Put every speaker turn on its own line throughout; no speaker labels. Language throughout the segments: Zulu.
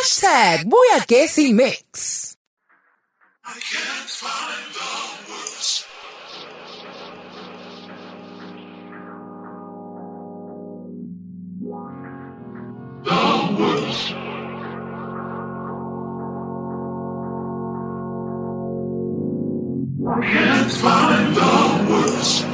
Hashtag Buyakesi Mix.
I can't find the words. The words. I can't find the words.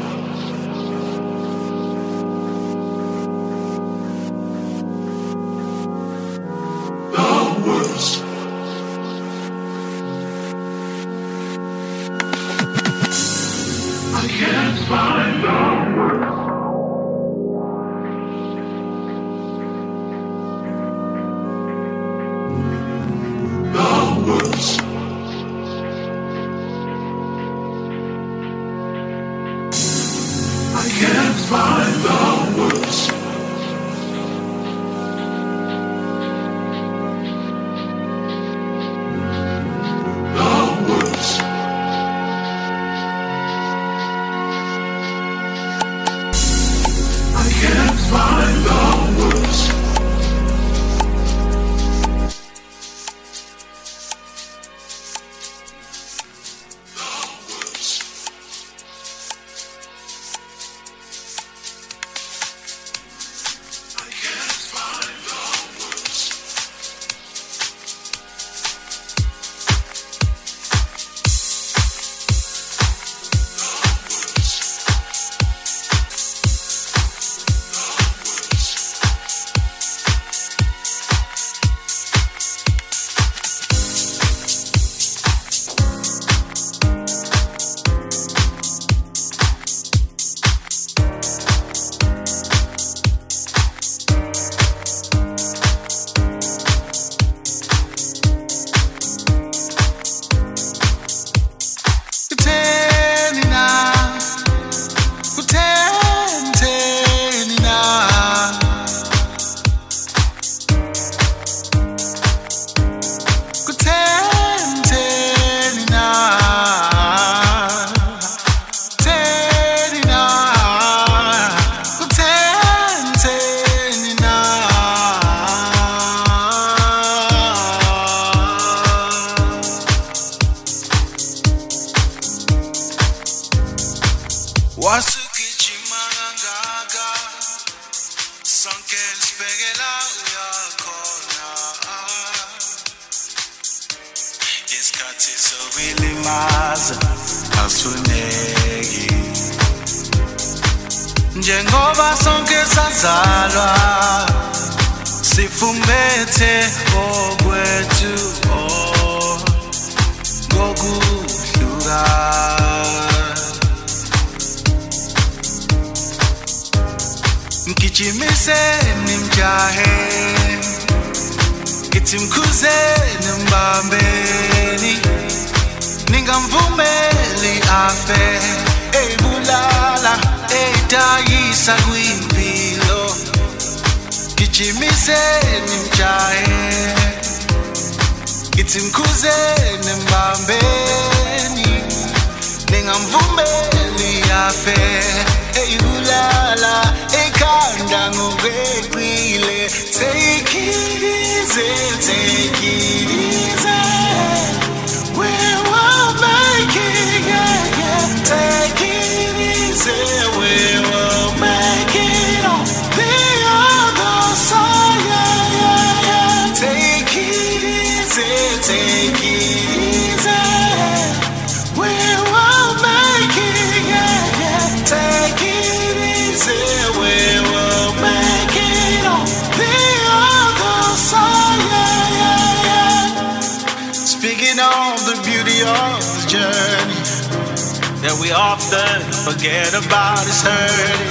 often forget about is hurting.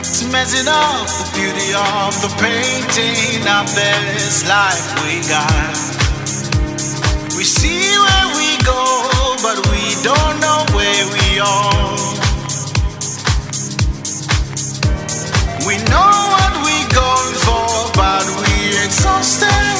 It's messing up the beauty of the painting of this life we got. We see where we go, but we don't know where we are. We know what we're going for, but we're exhausted.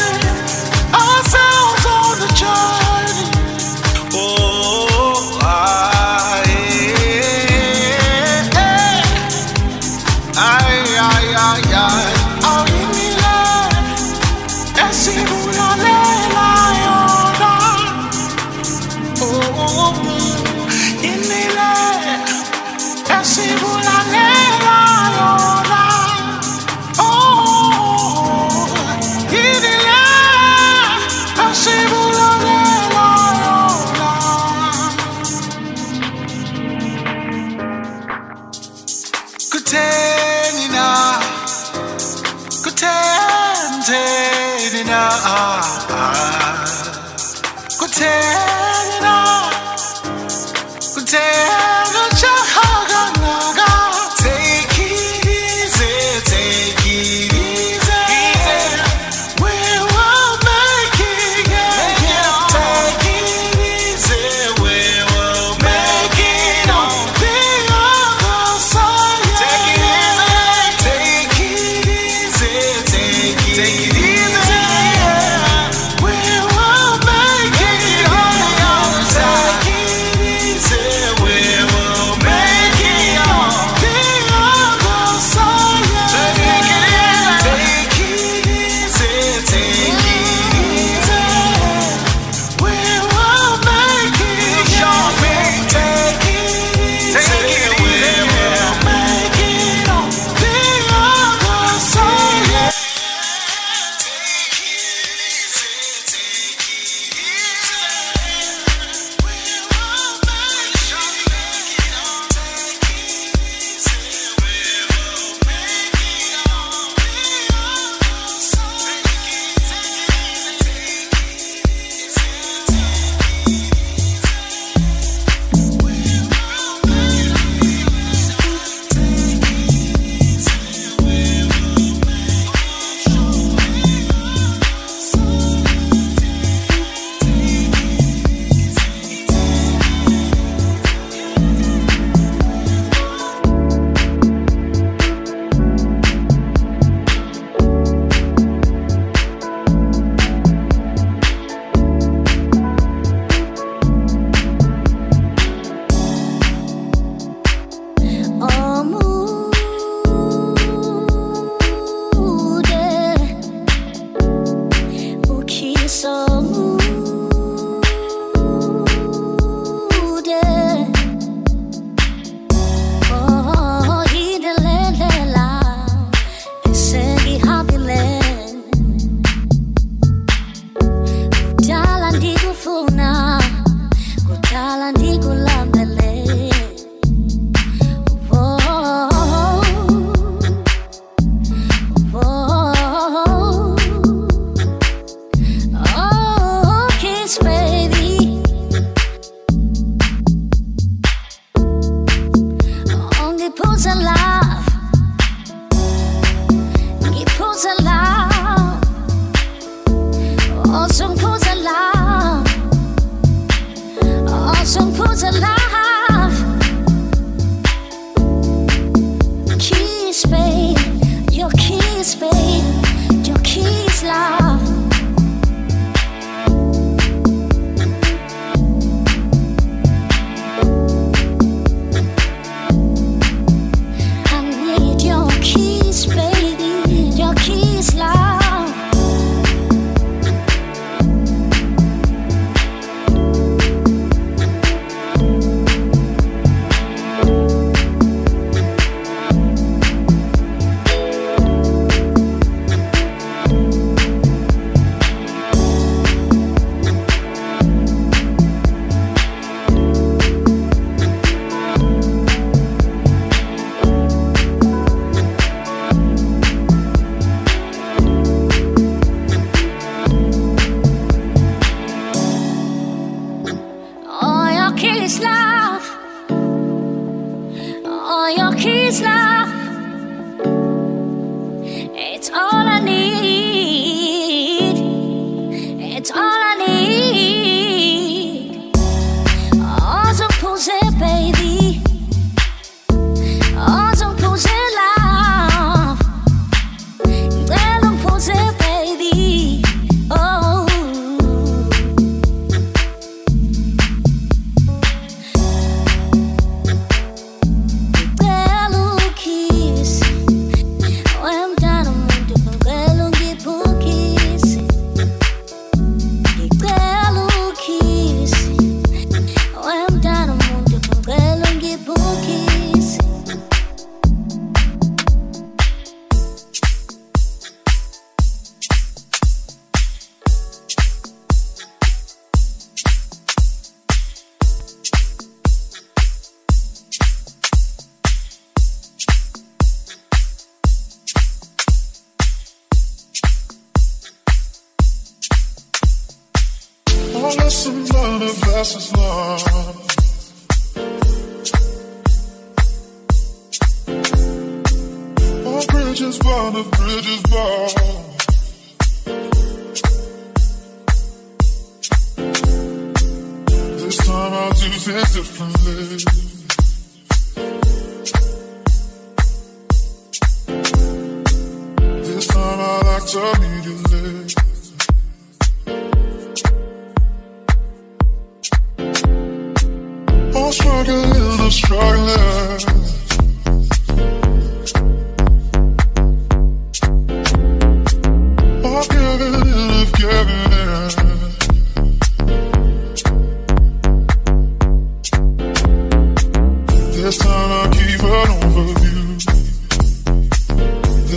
Kutheni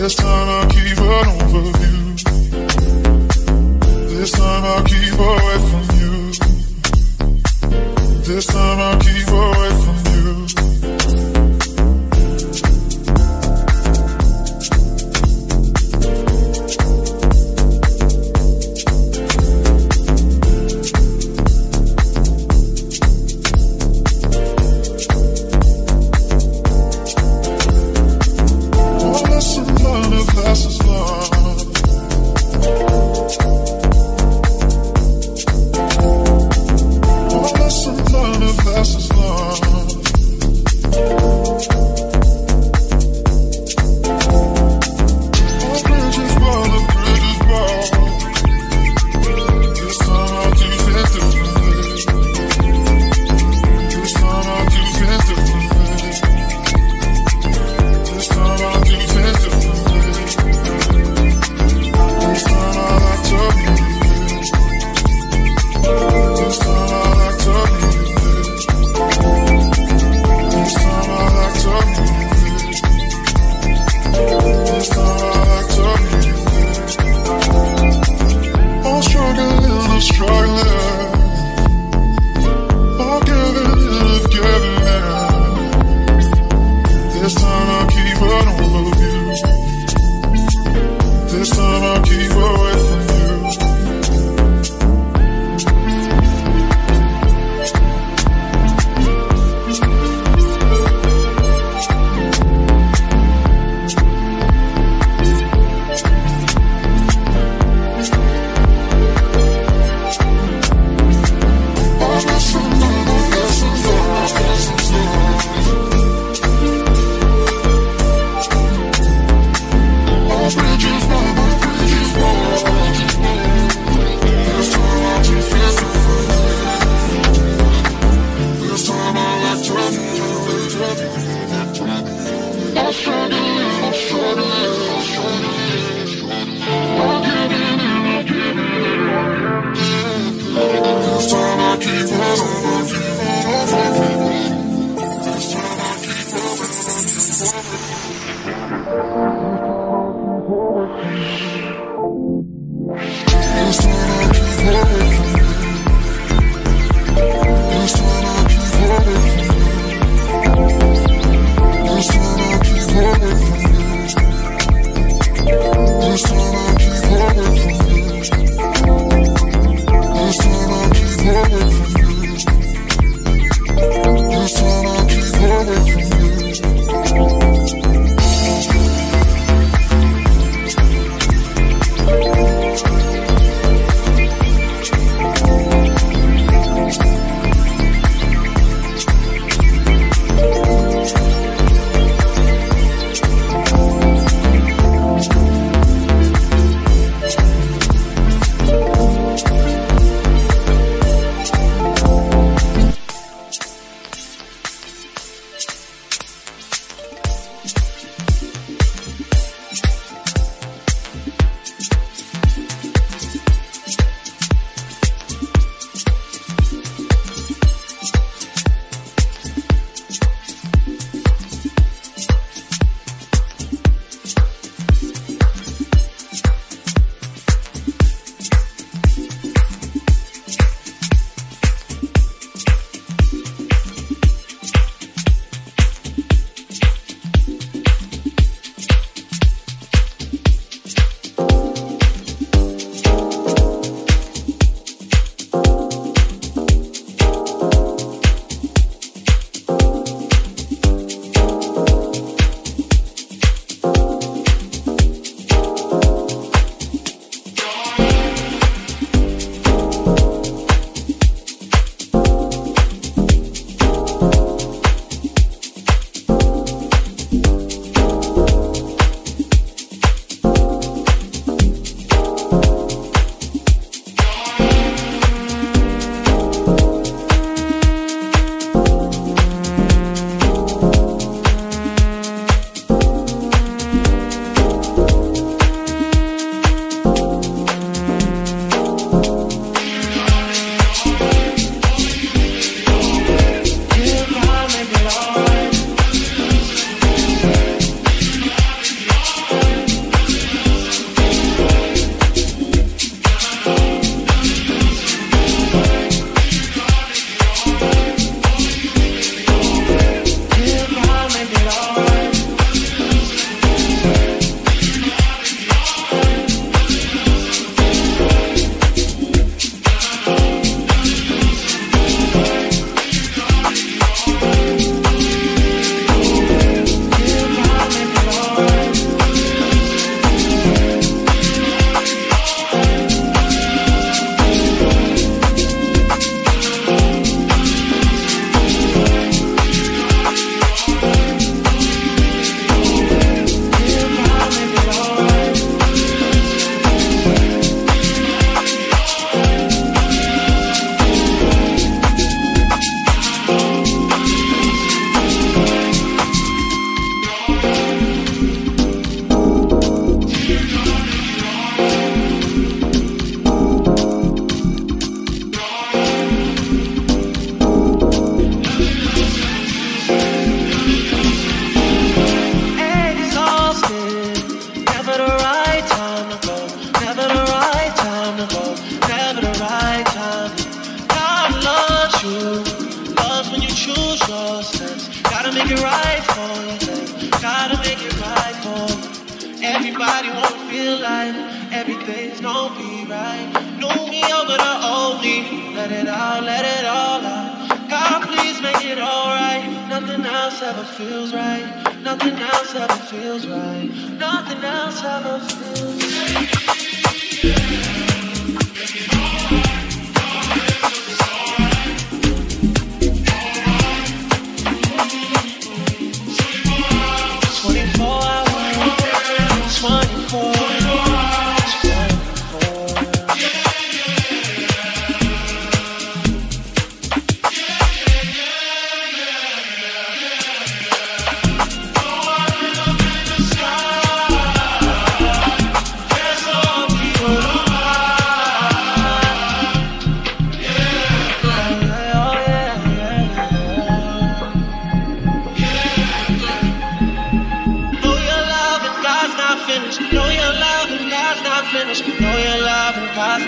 just trying to keep her on.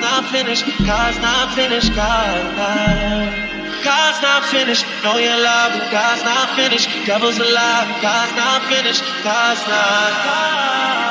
not finished, God's not finished, God, God. God's not finished, know your love, but God's not finished. Devil's alive, God's not finished, God's not. God.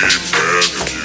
bad.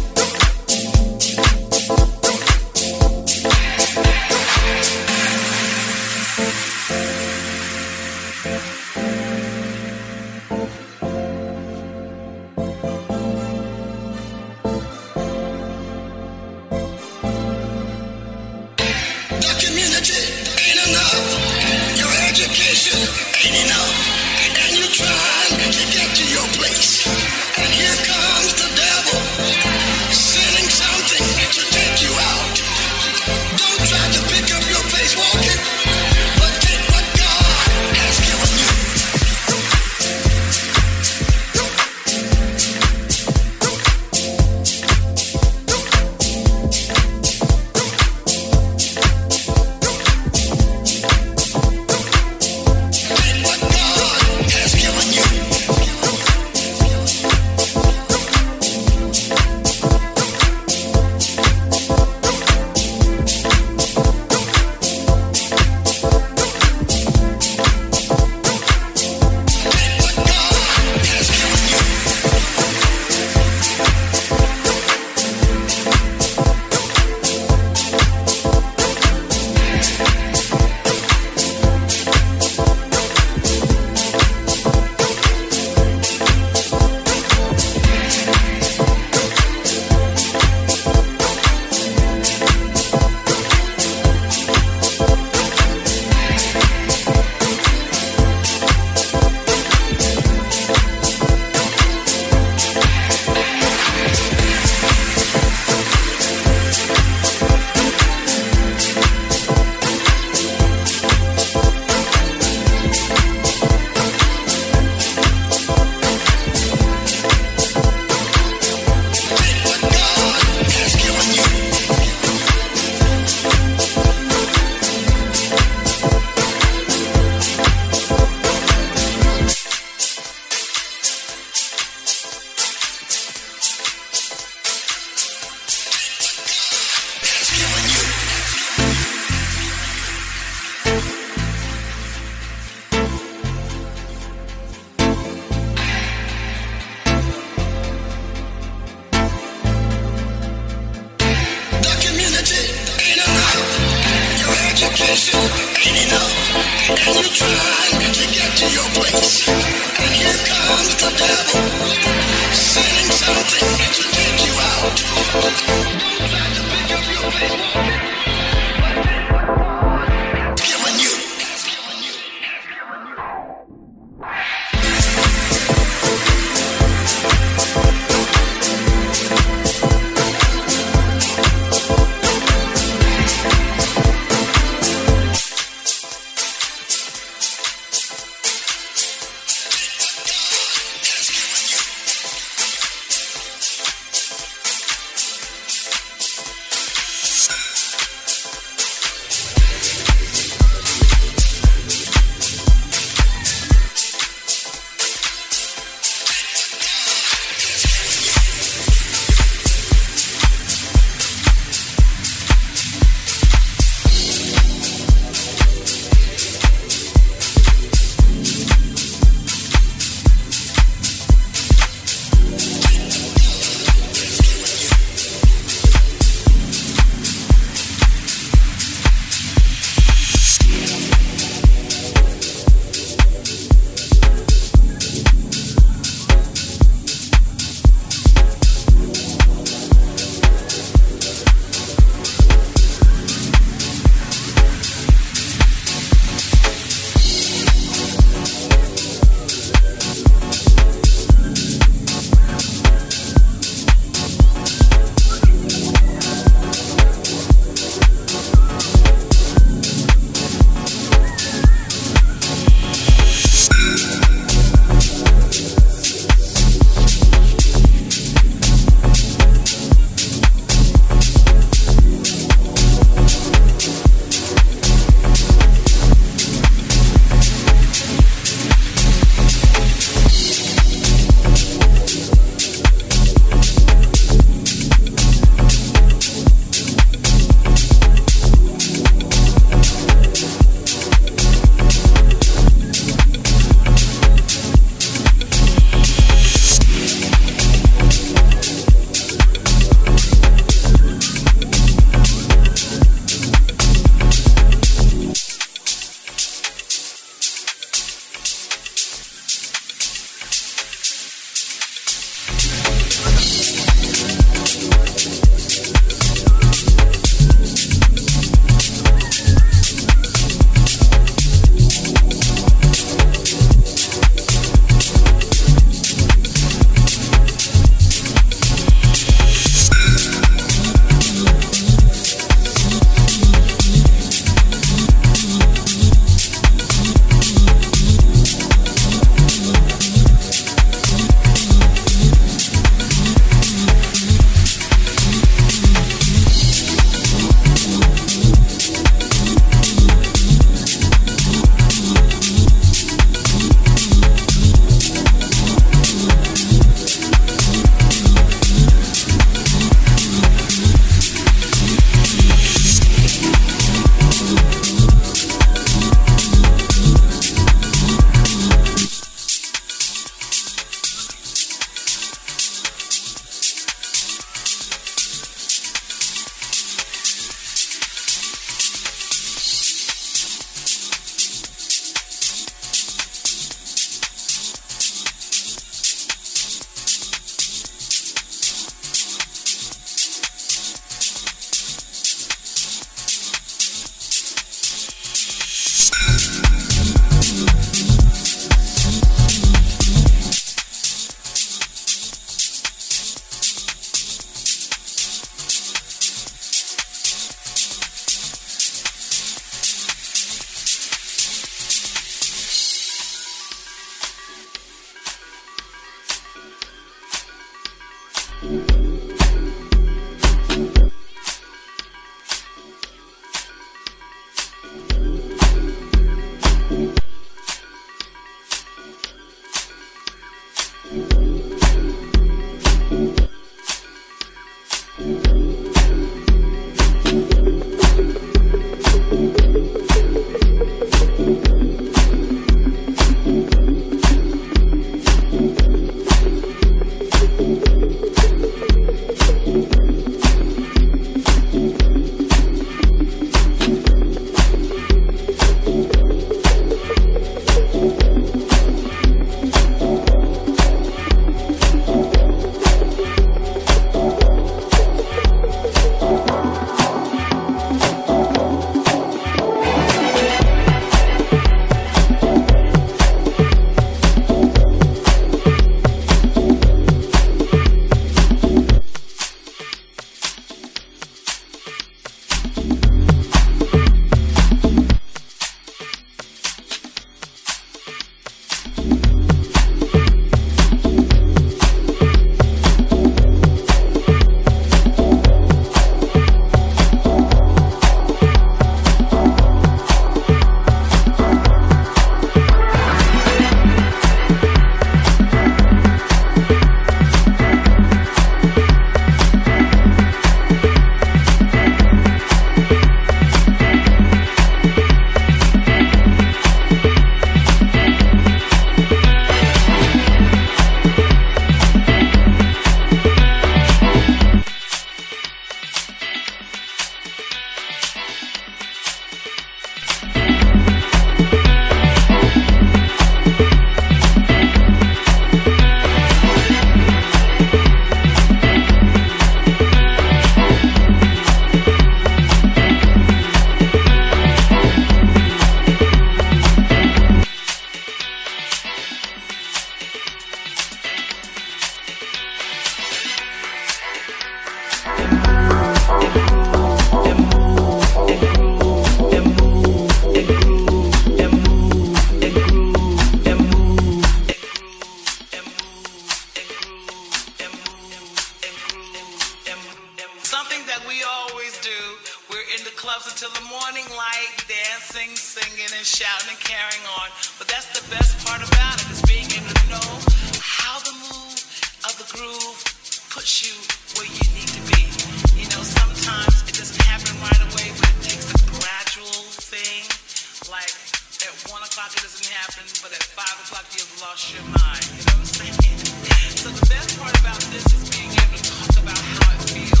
So the best part about this is being able to talk about how it feels.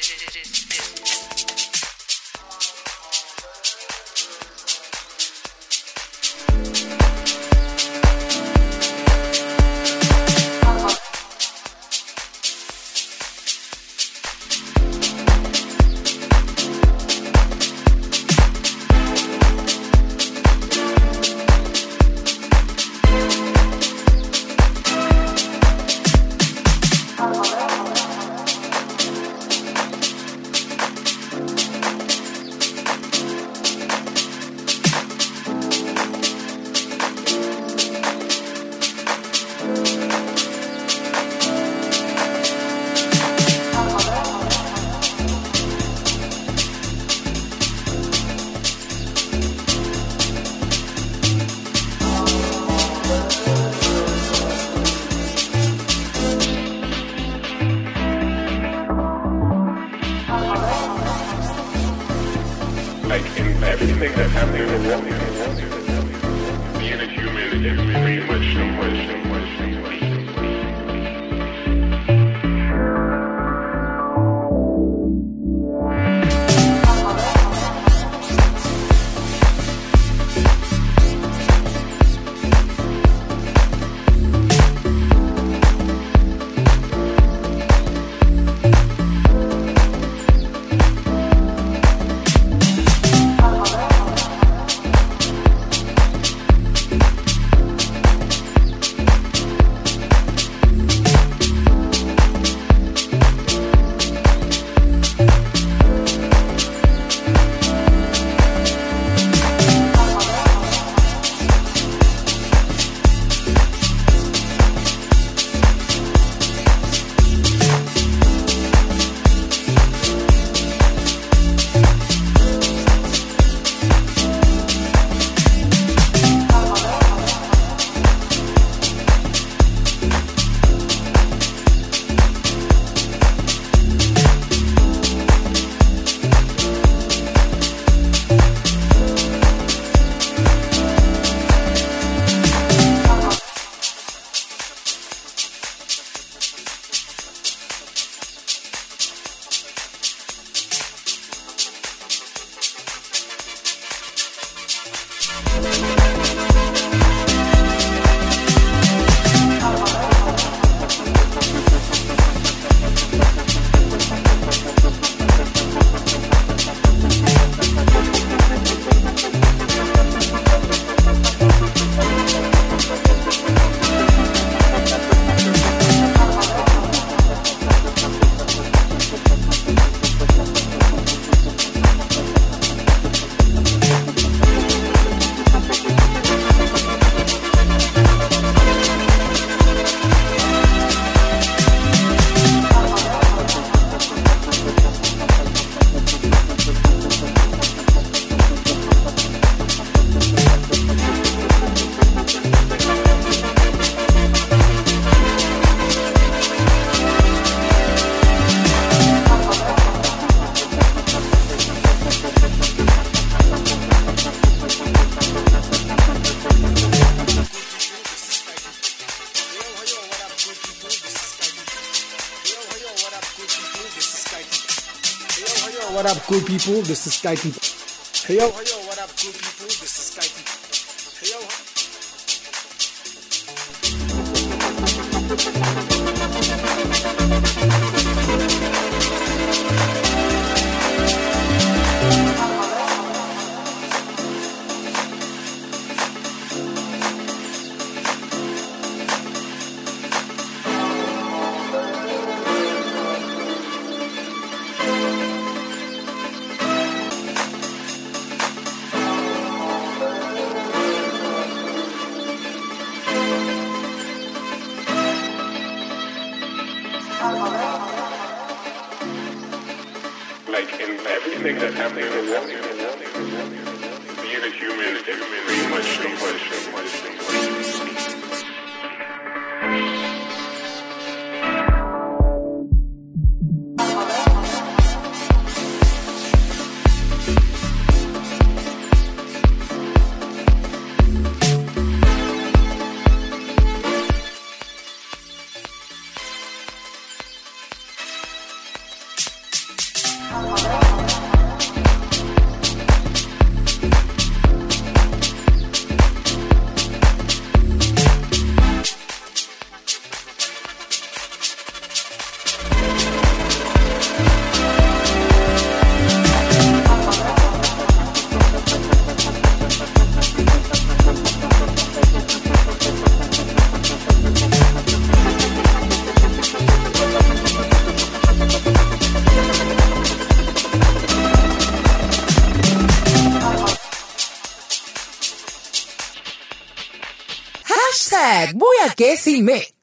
do, do, do, do, do.
Good people? This is Skype. Hey yo, hey yo, what up, good people? This is Skype. Hey yo.
Hashtag Boyaquece Mix.